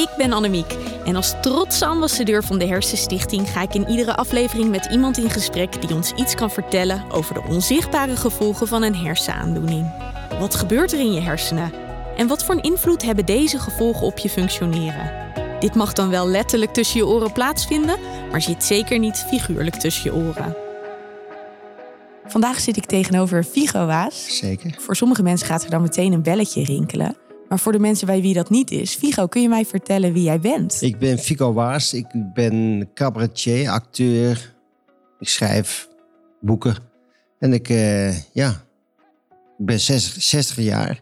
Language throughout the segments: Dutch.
Ik ben Annemiek en als trotse ambassadeur van de Hersenstichting ga ik in iedere aflevering met iemand in gesprek die ons iets kan vertellen over de onzichtbare gevolgen van een hersenaandoening. Wat gebeurt er in je hersenen? En wat voor een invloed hebben deze gevolgen op je functioneren? Dit mag dan wel letterlijk tussen je oren plaatsvinden, maar zit zeker niet figuurlijk tussen je oren. Vandaag zit ik tegenover Vigo Waas. Zeker. Voor sommige mensen gaat er dan meteen een belletje rinkelen. Maar voor de mensen bij wie dat niet is, Vigo, kun je mij vertellen wie jij bent? Ik ben Fico Waas. Ik ben cabaretier, acteur. Ik schrijf boeken. En ik, eh, ja, ik ben 60, 60 jaar.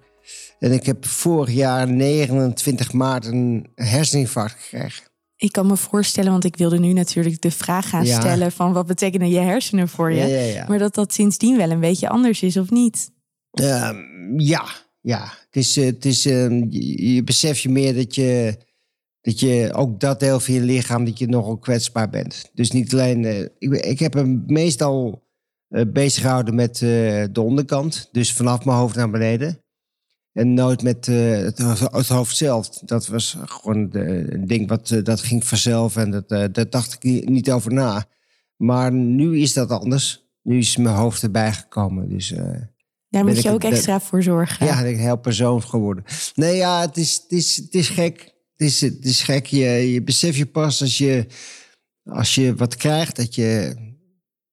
En ik heb vorig jaar 29 maart een herseninfarct gekregen. Ik kan me voorstellen, want ik wilde nu natuurlijk de vraag gaan Ja. stellen van wat betekenen je hersenen voor je? Ja, ja, ja. Maar dat dat sindsdien wel een beetje anders is of niet? Ehm, ja, ja. Het is, eh, het is, ehm, je, beseft je meer dat je, dat je ook dat deel van je lichaam, dat je nogal kwetsbaar bent. Dus niet alleen, eh, ik, ik heb hem meestal eh, bezig gehouden met de onderkant. Dus vanaf mijn hoofd naar beneden. En nooit met het, het hoofd zelf. Dat was gewoon een ding wat dat ging vanzelf. En dat, daar dacht ik ni- niet over na. Maar nu is dat anders. Nu is mijn hoofd erbij gekomen. Dus Daar moet je ook het- extra voor zorgen. ja, ik heel persoon geworden. Nee, ja, het is, het is, het is gek. Het is, het is gek. Je, je beseft je pas als je, als je wat krijgt, dat je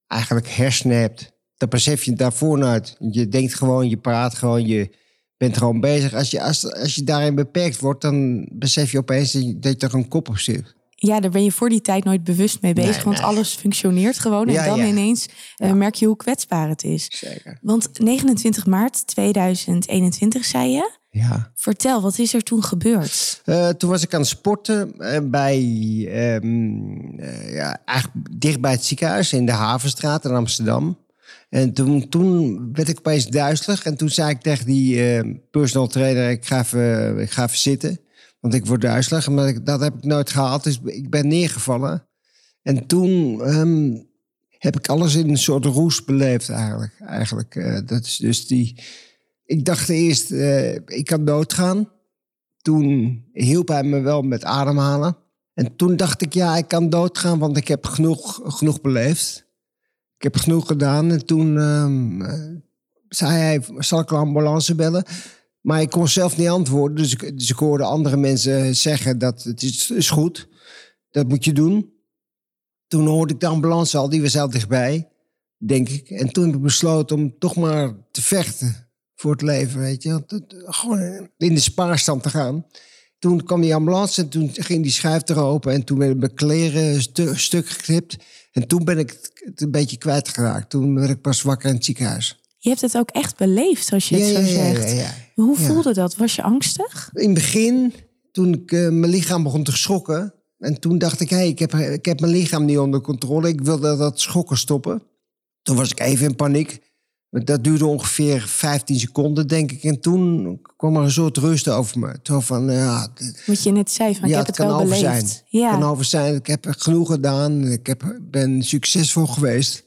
eigenlijk hersenen hebt. Dan besef je het daarvoor nooit. Je denkt gewoon, je praat gewoon, je bent gewoon bezig. Als je, als, als je daarin beperkt wordt, dan besef je opeens dat je, dat je er een kop op zit. Ja, daar ben je voor die tijd nooit bewust mee bezig, Nee, want nee. alles functioneert gewoon. En dan ja. ineens eh, merk je hoe kwetsbaar het is. Zeker. Want 29 maart 2021 zei je. Ja. Vertel, wat is er toen gebeurd? Eh, toen was ik aan het sporten eh, bij, ehm, eh, ja, eigenlijk dicht bij het ziekenhuis in de Havenstraat in Amsterdam. En toen, toen werd ik opeens duizelig. En toen zei ik tegen die personal trainer, ik ga, even, ik ga even zitten. Want ik word duizelig. Maar dat heb ik nooit gehaald. Dus ik ben neergevallen. En toen ehm, heb ik alles in een soort roes beleefd eigenlijk. eigenlijk eh, dat is dus die... Ik dacht eerst, eh, ik kan doodgaan. Toen hielp hij me wel met ademhalen. En toen dacht ik, ja, ik kan doodgaan, want ik heb genoeg, genoeg beleefd. Ik heb genoeg gedaan. En toen ehm, eh, zei hij, zal ik een ambulance bellen? Maar ik kon zelf niet antwoorden. Dus ik, dus ik hoorde andere mensen zeggen dat het is, is goed. Dat moet je doen. Toen hoorde ik de ambulance al, die was al dichtbij, denk ik. En toen heb ik besloten om toch maar te vechten voor het leven, weet je. Gewoon in de spaarstand te gaan. Toen kwam die ambulance en toen ging die schuif er. En toen werden mijn kleren stu- stuk geknipt. En toen ben ik het een beetje kwijtgeraakt. Toen werd ik pas wakker in het ziekenhuis. Je hebt het ook echt beleefd, als je het zo zegt. ja. Hoe voelde dat? Was je angstig? In het begin, toen ik eh, mijn lichaam begon te schokken. En toen dacht ik, hey, ik, heb, ik heb mijn lichaam niet onder controle. Ik wilde dat schokken stoppen. Toen was ik even in paniek. Dat duurde ongeveer 15 seconden, denk ik. En toen kwam er een soort rust over me. Toen van, ja, Wat je net zei, van ik heb het, wel over beleefd. zijn. Ja. Het kan over zijn. Ik heb genoeg gedaan. Ik heb, ben succesvol geweest.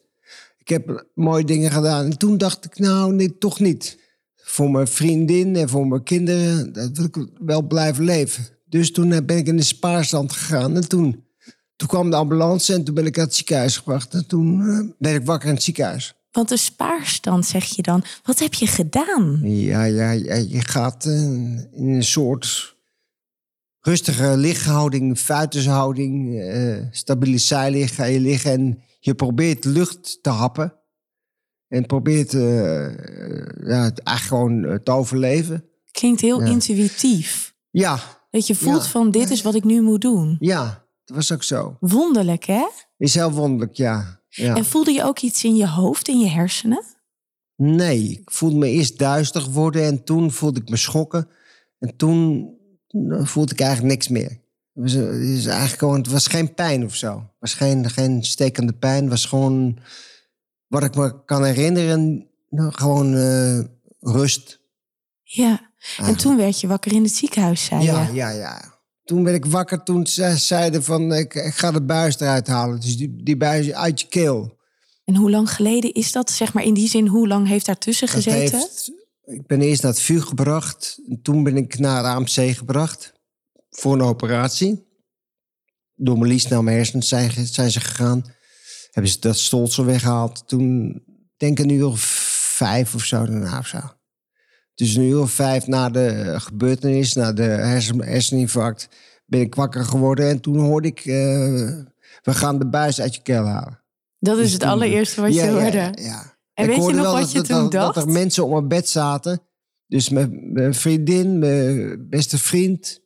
Ik heb mooie dingen gedaan. En toen dacht ik, nou, nee, toch niet. Voor mijn vriendin en voor mijn kinderen, dat wil ik wel blijven leven. Dus toen ben ik in de spaarstand gegaan. En toen, toen kwam de ambulance en toen ben ik naar het ziekenhuis gebracht. En toen eh, ben ik wakker in het ziekenhuis. Want de spaarstand, zeg je dan. Wat heb je gedaan? Ja, ja, ja je gaat eh, in een soort rustige lichthouding, fuitenshouding, eh stabiele zijlig ga je liggen en je probeert lucht te happen. En probeert eh, ja, het eigenlijk gewoon eh, te overleven. Klinkt heel Ja. intuïtief. Ja, Dat je voelt Ja. van dit is wat ik nu moet doen. ja, dat was ook zo. Wonderlijk, hè? Is heel wonderlijk, ja. ja. En voelde je ook iets in je hoofd, in je hersenen? Nee, ik voelde me eerst duizelig worden en toen voelde ik me schokken. En toen eh, voelde ik eigenlijk niks meer. Het was, het is eigenlijk gewoon, het was geen pijn of zo. Het was geen, geen stekende pijn. Het was gewoon, wat ik me kan herinneren, nou, gewoon eh, rust. Ja, en toen werd je wakker in het ziekenhuis, zei Ja, je. ja, ja. Toen ben ik wakker toen ze zeiden van, ik, ik ga de buis eruit halen. Dus die, die buis uit je keel. En hoe lang geleden is dat? Zeg maar in die zin, hoe lang heeft daartussen Dat gezeten? heeft, ik ben eerst naar het vuur gebracht. En toen ben ik naar de AMC gebracht. Voor een operatie. Door mijn lies naar mijn hersens zijn, zijn ze gegaan. Hebben ze dat stolsel weggehaald. Toen, denk ik een uur of vijf of zo daarna of zo. Dus een uur of vijf na de gebeurtenis, na de hersen, herseninfarct, ben ik wakker geworden. En toen hoorde ik, eh, we gaan de buis uit je keel halen. Dat is Dus het toen- allereerste wat je ja, hoorde. Ja, ja. En Ik weet je nog wat dat, je dat- toen dat, dacht? Dat er mensen op mijn bed zaten. Dus mijn, mijn vriendin, mijn beste vriend,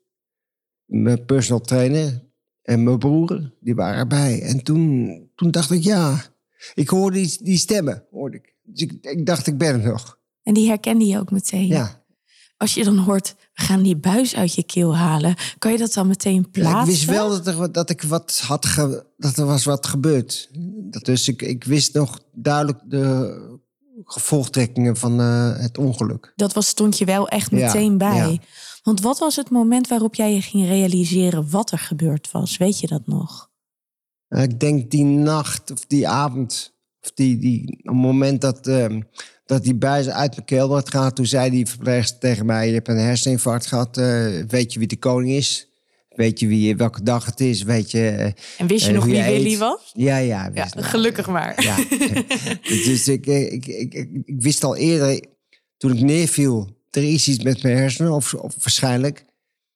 mijn personal trainer en mijn broer, die waren erbij. En toen, toen dacht ik, ja, ik hoorde die, die stemmen, hoorde ik. Dus ik, ik dacht, ik ben er nog. En die herkende je ook meteen. Ja. Als je dan hoort, we gaan die buis uit je keel halen. Kan je dat dan meteen Ja, plaatsen? ik wist wel dat er, dat ik wat had ge, dat er was wat gebeurd. Dat dus ik, ik wist nog duidelijk de gevolgtrekkingen van eh, het ongeluk. Dat was, stond je wel echt Ja, meteen bij. ja. Want wat was het moment waarop jij je ging realiseren wat er gebeurd was? Weet je dat nog? Eh, Ik denk die nacht of die avond, of die, die, op het moment dat, ehm, dat die buis uit mijn keel werd gehaald, toen zei die verpleegster tegen mij: Je hebt een herseninfarct gehad, eh, weet je wie de koning is? Weet je wie, welke dag het is? Weet je. eh, En wist je eh, nog wie je Willy eet? was? Ja, ja. Gelukkig maar. Ja. dus ik, eh, ik, ik, ik, ik wist al eerder, toen ik neerviel, er is iets met mijn hersenen, of, of waarschijnlijk.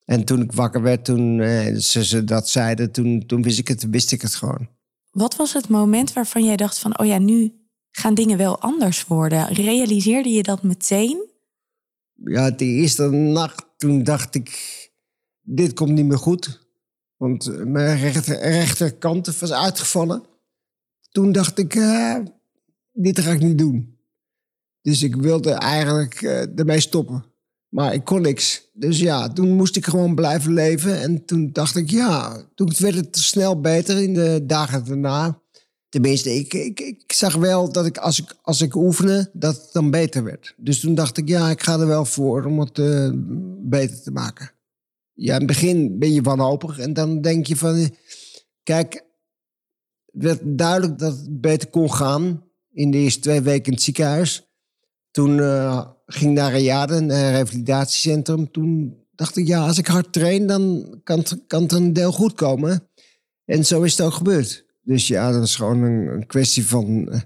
En toen ik wakker werd, toen eh, ze, ze dat zeiden, toen, toen wist ik het, wist ik het gewoon. Wat was het moment waarvan jij dacht van, oh ja, nu gaan dingen wel anders worden? Realiseerde je dat meteen? Ja, de eerste nacht, toen dacht ik, dit komt niet meer goed. Want eh, mijn rechter, rechterkant was uitgevallen. Toen dacht ik, eh, dit ga ik niet doen. Dus ik wilde eigenlijk eh, ermee stoppen. Maar ik kon niks. Dus ja, toen moest ik gewoon blijven leven. En toen dacht ik, ja, toen werd het snel beter in de dagen daarna. Tenminste, ik, ik, ik zag wel dat ik als, ik als ik oefende, dat het dan beter werd. Dus toen dacht ik, ja, ik ga er wel voor om het beter te maken. Ja, in het begin ben je wanhopig en dan denk je van... eh, Kijk, het werd duidelijk dat het beter kon gaan in de eerste twee weken in het ziekenhuis. Toen eh, ging ik naar een eh, revalidatiecentrum. Toen dacht ik, ja, als ik hard train, dan kan het, kan het een deel goed komen. En zo is het ook gebeurd. Dus ja, dat is gewoon een, een kwestie van eh,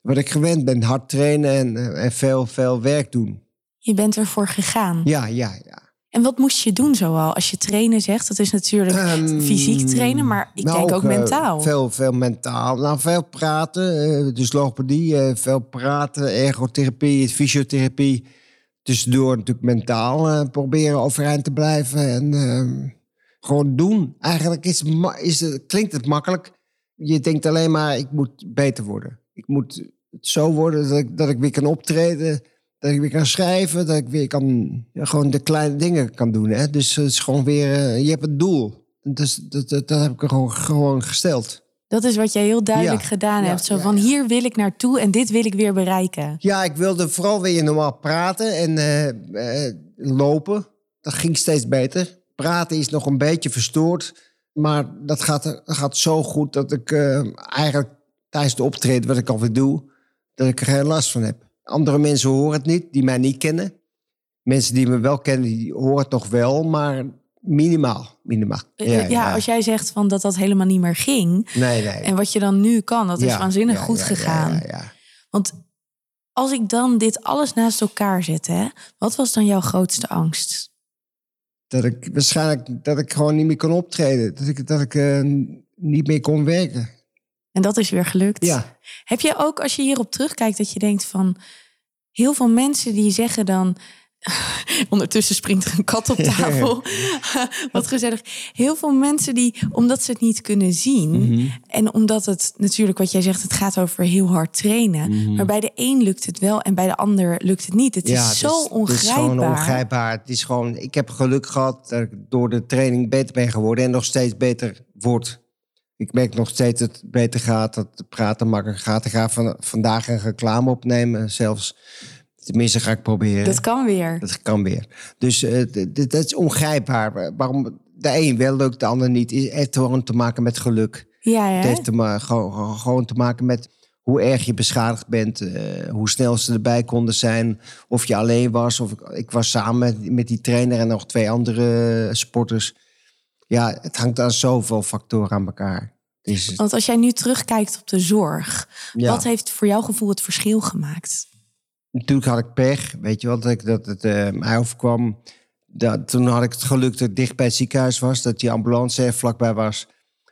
wat ik gewend ben. Hard trainen en, en veel, veel werk doen. Je bent ervoor gegaan. Ja, ja, ja. En wat moest je doen zoal? Als je trainen zegt, dat is natuurlijk Ehm, fysiek trainen, maar ik nou, denk ook, eh, mentaal. veel, veel mentaal. Nou, veel praten. eh, dus logopedie, eh, veel praten. Ergotherapie, fysiotherapie. Tussendoor natuurlijk mentaal proberen overeind te blijven. En ehm, gewoon doen. Eigenlijk is, is het, klinkt het makkelijk. Je denkt alleen maar, ik moet beter worden. Ik moet het zo worden dat ik, dat ik weer kan optreden. Dat ik weer kan schrijven. Dat ik weer kan, ja, gewoon de kleine dingen kan doen. Hè? Dus het is gewoon weer, eh, je hebt het doel. Dus dat, dat, dat heb ik er gewoon, gewoon gesteld. Dat is wat jij heel duidelijk Ja, gedaan ja, hebt. Zo van, hier wil ik naartoe en dit wil ik weer bereiken. Ja, ik wilde vooral weer normaal praten en eh, eh, lopen. Dat ging steeds beter. Praten is nog een beetje verstoord. Maar dat gaat, dat gaat zo goed dat ik eigenlijk tijdens de optreden, wat ik alweer doe, dat ik er geen last van heb. Andere mensen horen het niet, die mij niet kennen. Mensen die me wel kennen, die horen het nog wel, maar minimaal. minimaal. Eh, Ja, als jij zegt van dat dat helemaal niet meer ging. Nee, nee. En wat je dan nu kan, dat is Ja, waanzinnig ja, goed ja, gegaan. Ja, ja, ja. Want als ik dan dit alles naast elkaar zet, hè, wat was dan jouw grootste angst? Dat ik waarschijnlijk dat ik gewoon niet meer kon optreden. Dat ik, dat ik eh, niet meer kon werken. En dat is weer gelukt. Ja. Heb je ook, als je hierop terugkijkt, dat je denkt van heel veel mensen die zeggen dan Ondertussen springt er een kat op tafel. Wat gezellig. Heel veel mensen die, omdat ze het niet kunnen zien. Mhm. En omdat het natuurlijk, wat jij zegt, het gaat over heel hard trainen. Mhm. Maar bij de een lukt het wel en bij de ander lukt het niet. Het is zo dus- Het ongrijpbaar. is gewoon ongrijpbaar. Het is gewoon, ik heb geluk gehad dat ik door de training beter ben geworden en nog steeds beter word. Ik merk nog steeds dat het beter gaat, dat het praten makkelijker gaat. Ik ga van, vandaag een reclame opnemen zelfs. Tenminste, ga ik proberen. Dat kan weer. Dat kan weer. Dus eh, dat is ongrijpbaar. Waarom de een wel lukt, de ander niet. Het heeft gewoon te maken met geluk. Ja, Het hè? heeft te gewoon, gewoon te maken met hoe erg je beschadigd bent. eh, hoe snel ze erbij konden zijn. Of je alleen was. Of ik, ik was samen met, met die trainer en nog twee andere sporters. Ja, het hangt aan zoveel factoren aan elkaar. Dus, Want als jij nu terugkijkt op de zorg, ja. wat heeft voor jouw gevoel het verschil gemaakt? Natuurlijk had ik pech. Weet je wel, dat, ik, dat het eh, mij overkwam. Dat, toen had ik het geluk dat ik dicht bij het ziekenhuis was. Dat die ambulance er vlakbij was.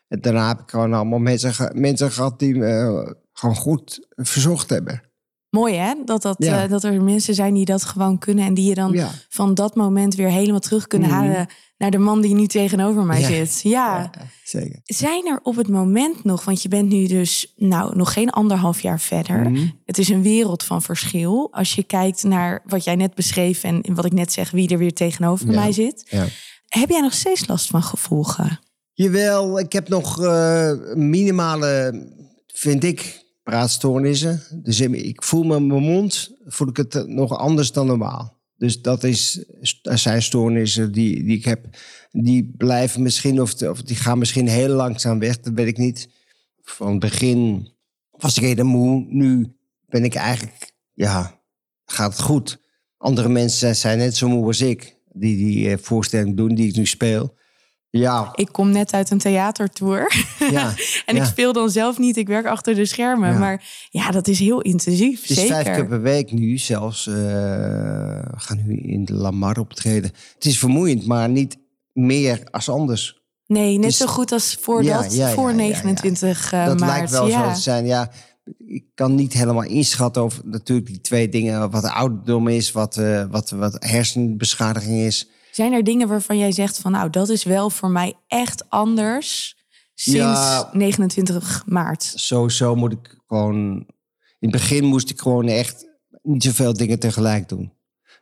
En daarna heb ik gewoon allemaal mensen, mensen gehad die me eh, gewoon goed verzocht hebben. Mooi hè, dat, dat, Ja. eh, dat er mensen zijn die dat gewoon kunnen en die je dan Ja. van dat moment weer helemaal terug kunnen Mhm. halen naar de man die nu tegenover mij Ja. zit. Ja. Ja, zeker. Zijn er op het moment nog, want je bent nu dus nou nog geen anderhalf jaar verder. Mhm. Het is een wereld van verschil. Als je kijkt naar wat jij net beschreef en wat ik net zeg, wie er weer tegenover mij zit. Ja. Heb jij nog steeds last van gevolgen? Jawel, ik heb nog eh, minimale, vind ik, praatstoornissen. Dus ik voel me mijn mond, voel ik het nog anders dan normaal. Dus dat is, er zijn stoornissen die, die ik heb. Die blijven misschien, of, of die gaan misschien heel langzaam weg, dat weet ik niet. Van het begin was ik heel moe. Nu ben ik eigenlijk, ja, gaat het goed. Andere mensen zijn net zo moe als ik. Die die eh, voorstelling doen, die ik nu speel. Ja, Ik kom net uit een theatertour. ja. En Ja. ik speel dan zelf niet, ik werk achter de schermen. Ja. Maar ja, dat is heel intensief. Het is zeker. vijf keer per week nu zelfs. eh, we gaan nu in de Lamar optreden. Het is vermoeiend, maar niet meer als anders. Nee, net Dus- zo goed als voor, Ja, dat, ja, ja, voor ja, ja. 29 eh, dat maart. lijkt wel zo te zijn. Ja, ik kan niet helemaal inschatten over natuurlijk die twee dingen. Wat ouderdom is, wat, eh, wat, wat hersenbeschadiging is. Zijn er dingen waarvan jij zegt van nou, dat is wel voor mij echt anders sinds Ja. 29 maart? Sowieso moet ik gewoon... In het begin moest ik gewoon echt niet zoveel dingen tegelijk doen.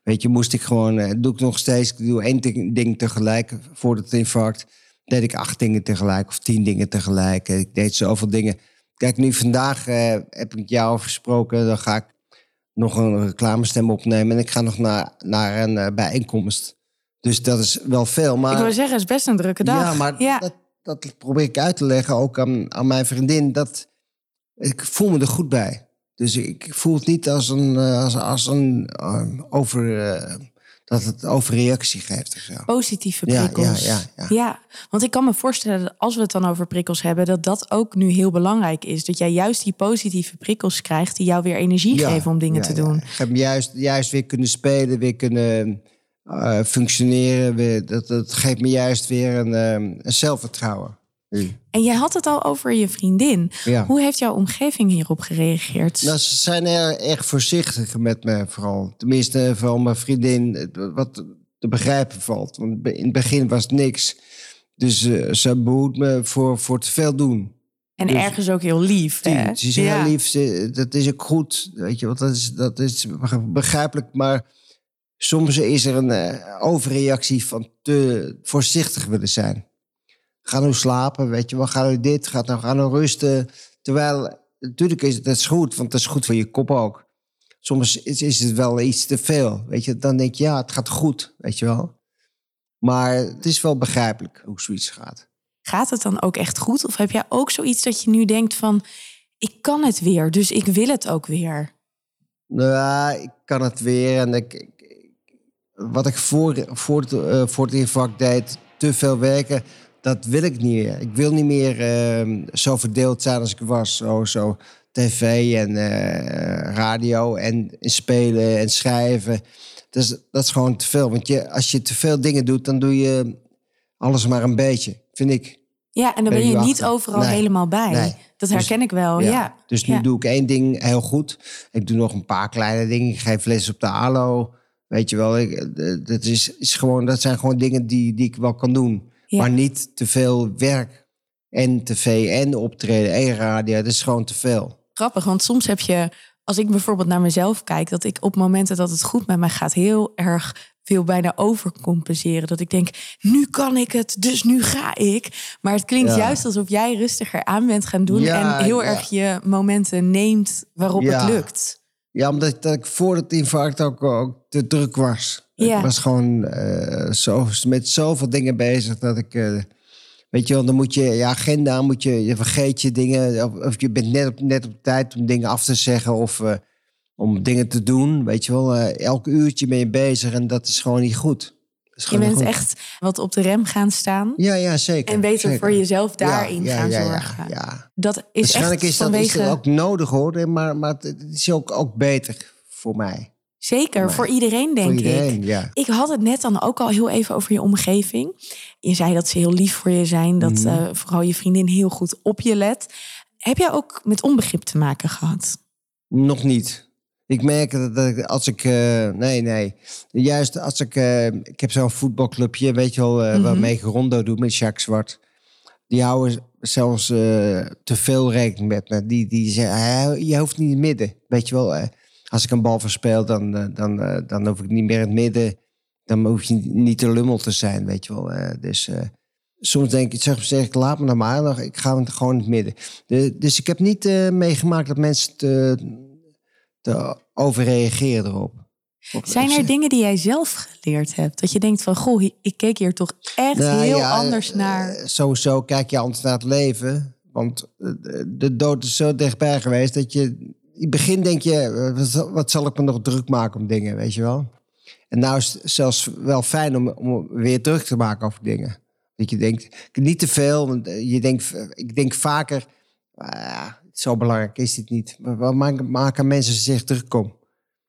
Weet je, moest ik gewoon... eh, doe ik nog steeds, ik doe één ding, tegelijk. Voor het infarct deed ik acht dingen tegelijk of tien dingen tegelijk. Ik deed zoveel dingen. Kijk, nu vandaag eh, heb ik jou afgesproken. Dan ga ik nog een reclamestem opnemen. En ik ga nog naar, naar een eh, bijeenkomst. Dus dat is wel veel. Maar... ik wil zeggen, het is best een drukke dag. Ja, maar ja. Dat, dat probeer ik uit te leggen ook aan, aan mijn vriendin. Dat ik voel me er goed bij. Dus ik voel het niet als een, eh, als, als een eh, over, eh, dat het overreactie geeft of zo. positieve prikkels. ja, ja, ja. want ik kan me voorstellen dat als we het dan over prikkels hebben, dat dat ook nu heel belangrijk is. Dat jij juist die positieve prikkels krijgt die jou weer energie geven om dingen te doen. Ik heb juist, juist weer kunnen spelen, weer kunnen eh, functioneren. Weer, dat, dat geeft me juist weer een, eh, een zelfvertrouwen. nu. En jij had het al over je vriendin. Ja. Hoe heeft jouw omgeving hierop gereageerd? Nou, ze zijn er erg voorzichtig met me vooral. Tenminste, vooral mijn vriendin, wat te begrijpen valt. Want in het begin was het niks. Dus eh, ze behoedt me voor, voor te veel doen. en dus- ergens ook heel lief. Hè? Tuurlijk, Ze is heel lief, ze- dat is ook goed. Weet je, want dat is, dat is begrijpelijk. Maar soms is er een eh, overreactie van te voorzichtig willen zijn. Ga nou slapen, weet je wel. Ga nou dit, ga nou, ga nou rusten. Terwijl, natuurlijk is het, dat is goed, want dat is goed voor je kop ook. Soms is, is het wel iets te veel, weet je. Dan denk je, ja, het gaat goed, weet je wel. Maar het is wel begrijpelijk hoe zoiets gaat. Gaat het dan ook echt goed? Of heb jij ook zoiets dat je nu denkt van... ik kan het weer, dus ik wil het ook weer? Nou, ja, ik kan het weer. En ik- wat ik voor, voor, het, eh, voor het infarct deed, te veel werken, dat wil ik niet meer. Ik wil niet meer eh, zo verdeeld zijn als ik was. Zo, zo tv en eh, radio en, en spelen en schrijven. Dat is, dat is gewoon te veel. Want je, als je te veel dingen doet, dan doe je alles maar een beetje, vind ik. Ja, en dan Ben ben je niet achter? overal Nee. helemaal bij. Nee. Dat Dus- herken ik wel, ja. Dus nu Ja. doe ik één ding heel goed. Ik doe nog een paar kleine dingen. Ik geef les op de ALO. Weet je wel, ik, eh, dat, is, is gewoon, dat zijn gewoon dingen die, die ik wel kan doen. Ja. Maar niet te veel werk en tv en optreden en radio. Dat is gewoon te veel. Grappig, want soms heb je, als ik bijvoorbeeld naar mezelf kijk, dat ik op momenten dat het goed met mij gaat, heel erg wil bijna overcompenseren. Dat ik denk, nu kan ik het, dus nu ga ik. Maar het klinkt Ja. juist alsof jij rustiger aan bent gaan doen Ja, en heel erg je momenten neemt waarop het lukt. Ja, omdat dat ik voor het infarct ook, ook te druk was. Ja. Ik was gewoon eh, zo, met zoveel dingen bezig dat ik... eh, weet je wel, dan moet je je agenda, moet je, je vergeet je dingen. Of, of je bent net op, net op tijd om dingen af te zeggen of eh, om dingen te doen. Weet je wel, elk uurtje ben je bezig en dat is gewoon niet goed. Je bent goed. echt wat op de rem gaan staan Ja, ja, zeker. en beter zeker. voor jezelf daarin ja, gaan ja, ja, zorgen. ja. Dat is Waarschijnlijk echt is dat, is vanwege... dat ook nodig hoor, maar, maar het is ook, ook beter voor mij. Zeker, voor iedereen denk voor ik. iedereen, ja. Ik had het net dan ook al heel even over je omgeving. Je zei dat ze heel lief voor je zijn, dat Mhm. eh, vooral je vriendin heel goed op je let. Heb jij ook met onbegrip te maken gehad? Nog niet. Ik merk dat, als ik... eh, nee, nee. Juist als ik... eh, ik heb zo'n voetbalclubje, weet je wel... eh, Mhm. waarmee ik rondo doe met Jacques Zwart. Die houden zelfs te veel rekening met me. Die, die zeggen, "Hè, je hoeft niet in het midden. Weet je wel, als ik een bal verspeel, dan, dan, dan hoef ik niet meer in het midden. Dan hoef je niet te lummel te zijn, weet je wel. dus soms denk ik, zeg, zeg ik, laat me dan maar. Dan, ik ga gewoon in het midden. De, dus ik heb niet meegemaakt dat mensen te, te overreageren erop. Op- Zijn er dingen die jij zelf geleerd hebt? Dat je denkt van, goh, ik keek hier toch echt Nou heel ja, anders eh, naar. sowieso kijk je anders naar het leven. Want eh, de dood is zo dichtbij geweest dat je... In het begin denk je, eh, wat zal- ik me nog druk maken om dingen, weet je wel? En nou is het zelfs wel fijn om, om weer druk te maken over dingen. Dat je denkt, niet te veel. Want eh, je denkt, ik denk vaker, ah, zo belangrijk is dit niet. Maar Waar maken, maken mensen zich druk om?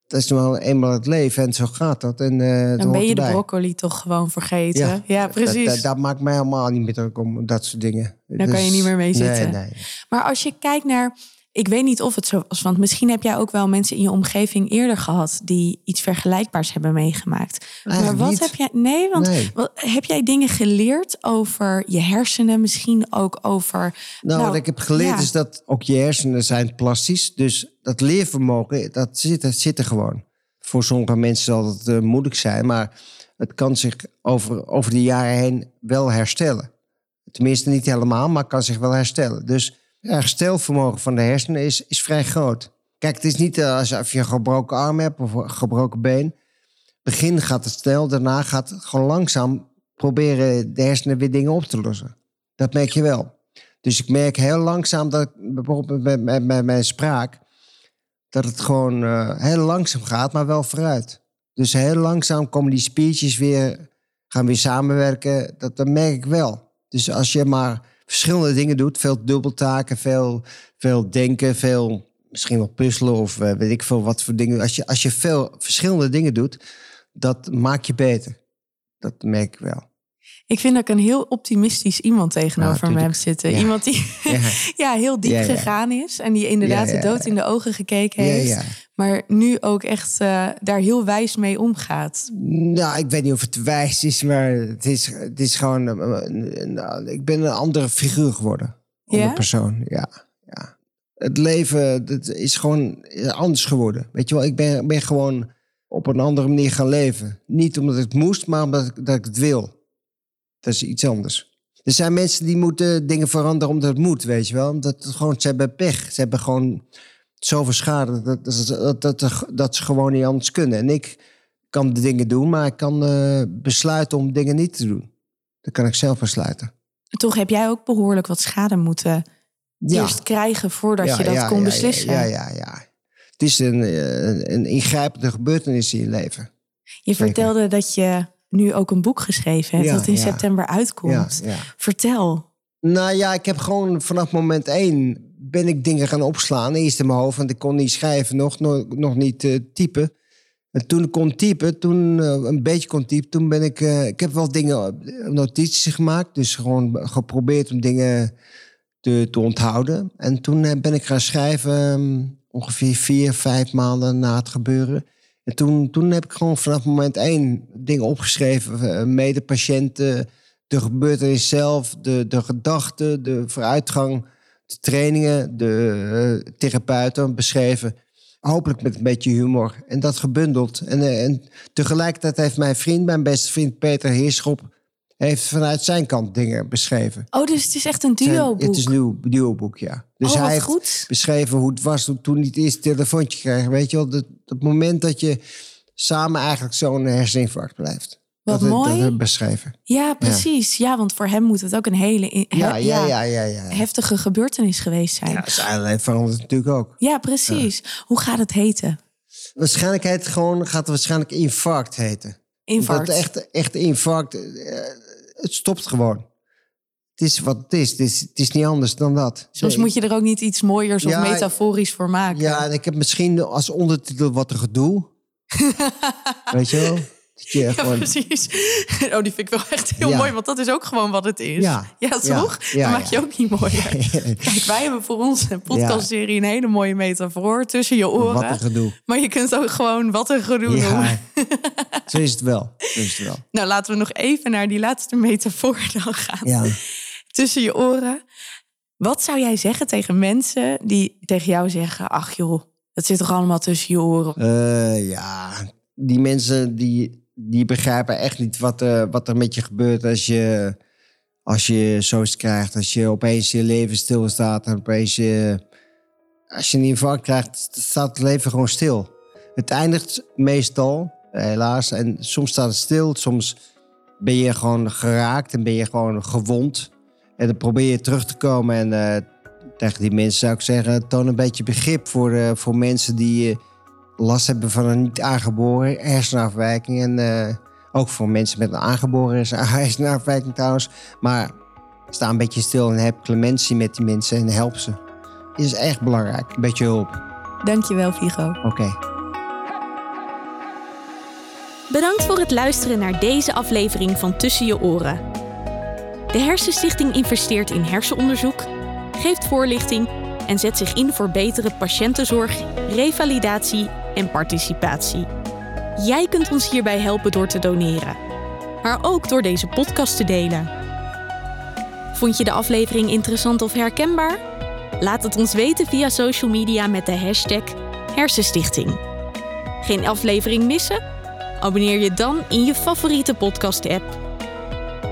Dat is nou wel eenmaal het leven en zo gaat dat. En, eh, Dan ben je de broccoli toch gewoon vergeten. Ja, precies. Dat, dat, dat maakt mij helemaal niet meer druk om dat soort dingen. Daar kan je niet meer mee zitten. Nee, nee. Maar als je kijkt naar, ik weet niet of het zo was, want misschien heb jij ook wel mensen in je omgeving eerder gehad die iets vergelijkbaars hebben meegemaakt. maar wat niet. heb jij? Nee, want Nee. wat, heb jij dingen geleerd over je hersenen, misschien ook over. Nou, Nou, wat ik heb geleerd ja. is dat ook je hersenen zijn plastisch. Dus dat leervermogen, dat zit, er- zit er gewoon. Voor sommige mensen zal het eh, moeilijk zijn, maar het kan zich over, over de jaren heen wel herstellen. Tenminste, niet helemaal, maar kan zich wel herstellen. Dus het van de hersenen is, is vrij groot. Kijk, het is niet eh, alsof je een gebroken arm hebt of een gebroken been. Begin gaat het snel, daarna gaat het gewoon langzaam proberen de hersenen weer dingen op te lossen. Dat merk je wel. Dus ik merk heel langzaam dat bijvoorbeeld met, met, met mijn spraak, dat het gewoon eh, heel langzaam gaat, maar wel vooruit. Dus heel langzaam komen die spiertjes weer, gaan weer samenwerken. Dat, dat merk ik wel. Dus als je maar verschillende dingen doet, veel dubbeltaken, veel, veel denken, veel misschien wel puzzelen of eh, weet ik veel wat voor dingen. Als je, als je veel verschillende dingen doet, dat maakt je beter. Dat merk ik wel. Ik vind dat ik een heel optimistisch iemand tegenover me heb zitten. Ja. Iemand die Ja. ja, heel diep Ja, gegaan is en die inderdaad de dood in de ogen gekeken heeft, maar nu ook echt eh, daar heel wijs mee omgaat. Nou, ik weet niet of het wijs is, maar het is, het is gewoon. eh, ik ben een andere figuur geworden. Andere persoon, ja. ja. Het leven dat is gewoon anders geworden. Weet je wel, ik ben, ben gewoon op een andere manier gaan leven. Niet omdat het moest, maar omdat ik, dat ik het wil. Dat is iets anders. Er zijn mensen die moeten dingen veranderen omdat het moet, weet je wel. Omdat het gewoon, ze hebben pech. Ze hebben gewoon zoveel schade dat, dat, dat, dat, dat ze gewoon niet anders kunnen. En ik kan de dingen doen, maar ik kan eh, besluiten om dingen niet te doen. Dat kan ik zelf besluiten. Toch heb jij ook behoorlijk wat schade moeten Ja. eerst krijgen voordat Ja, je dat ja, kon beslissen. Ja, ja, ja. Het is een, eh, een, een ingrijpende gebeurtenis in je leven. Je vertelde dat je nu ook een boek geschreven hebt Ja, dat in ja. september uitkomt. ja. Vertel. Nou ja, ik heb gewoon vanaf moment één ben ik dingen gaan opslaan. Eerst in mijn hoofd, want ik kon niet schrijven, nog, nog, nog niet eh, typen. En toen ik kon typen, toen eh, een beetje kon typen, toen ben ik... eh, ik heb wel dingen, notities gemaakt. Dus gewoon geprobeerd om dingen te, te onthouden. En toen ben ik gaan schrijven, ehm, ongeveer vier, vijf maanden na het gebeuren. En toen, toen heb ik gewoon vanaf moment één dingen opgeschreven. eh, Medepatiënten, de gebeurtenis zelf, de, de gedachten, de vooruitgang, de trainingen, de eh, therapeuten beschreven. Hopelijk met een beetje humor. En dat gebundeld. En, eh, en tegelijkertijd heeft mijn vriend, mijn beste vriend Peter Heerschop... heeft vanuit zijn kant dingen beschreven. Oh, dus het is echt een duo-boek. Het is een nieuw duo-boek, ja. Dus oh, hij heeft goed. beschreven hoe het was toen, hij het eerste telefoontje kreeg. Weet je wel, dat, dat moment dat je samen eigenlijk zo'n herseninfarct blijft. Wat dat, mooi. Dat beschreven. Ja, precies. Ja. want voor hem moet het ook een hele Ja, ja, ja, ja. ja. heftige gebeurtenis geweest zijn. Ja, Ja, zijn verandert natuurlijk ook. precies. Hoe gaat het heten? Waarschijnlijk heet het gewoon, gaat het waarschijnlijk infarct heten. Infarct. Dat echt, echt infarct, eh, het stopt gewoon. Het is wat het is. Het is, het is niet anders dan dat. Soms moet je er ook niet iets mooiers of metaforisch voor maken. Ja, en ik heb misschien als ondertitel wat een gedoe. Weet je wel? Dat Ja, gewoon, precies. Oh, die vind ik wel echt heel Ja. mooi, want dat is ook gewoon wat het is. Ja. toch? Ja, Dan maak je ook niet mooier. Kijk, wij hebben voor onze podcastserie een hele mooie metafoor tussen je oren. wat een gedoe. Maar je kunt ook gewoon wat een gedoe noemen. Zo is het wel. Zo is het wel. Nou, laten we nog even naar die laatste metafoor dan gaan. Tussen je oren. Wat zou jij zeggen tegen mensen die tegen jou zeggen... ach joh, dat zit toch allemaal tussen je oren? Eh, ja, die mensen die, die begrijpen echt niet wat, eh, wat er met je gebeurt als je, als je zoiets krijgt. Als je opeens je leven stilstaat en opeens je, als je een infarct krijgt, staat het leven gewoon stil. Het eindigt meestal, eh, helaas, en soms staat het stil, soms ben je gewoon geraakt en ben je gewoon gewond. En dan probeer je terug te komen en eh, tegen die mensen zou ik zeggen, toon een beetje begrip voor, voor mensen die... last hebben van een niet aangeboren hersenafwijking. En eh, ook voor mensen met een aangeboren hersenafwijking trouwens. Maar sta een beetje stil en heb clementie met die mensen en help ze. Is echt belangrijk. Een beetje hulp. Dankjewel, Vigo. Oké. Bedankt voor het luisteren naar deze aflevering van Tussen je oren. De Hersenstichting investeert in hersenonderzoek, geeft voorlichting en zet zich in voor betere patiëntenzorg, revalidatie en participatie. Jij kunt ons hierbij helpen door te doneren, maar ook door deze podcast te delen. Vond je de aflevering interessant of herkenbaar? Laat het ons weten via social media met de hashtag Hersenstichting. Geen aflevering missen? Abonneer je dan in je favoriete podcast-app.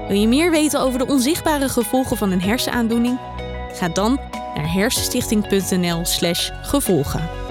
Wil je meer weten over de onzichtbare gevolgen van een hersenaandoening? Ga dan naar hersenstichting.nl/gevolgen.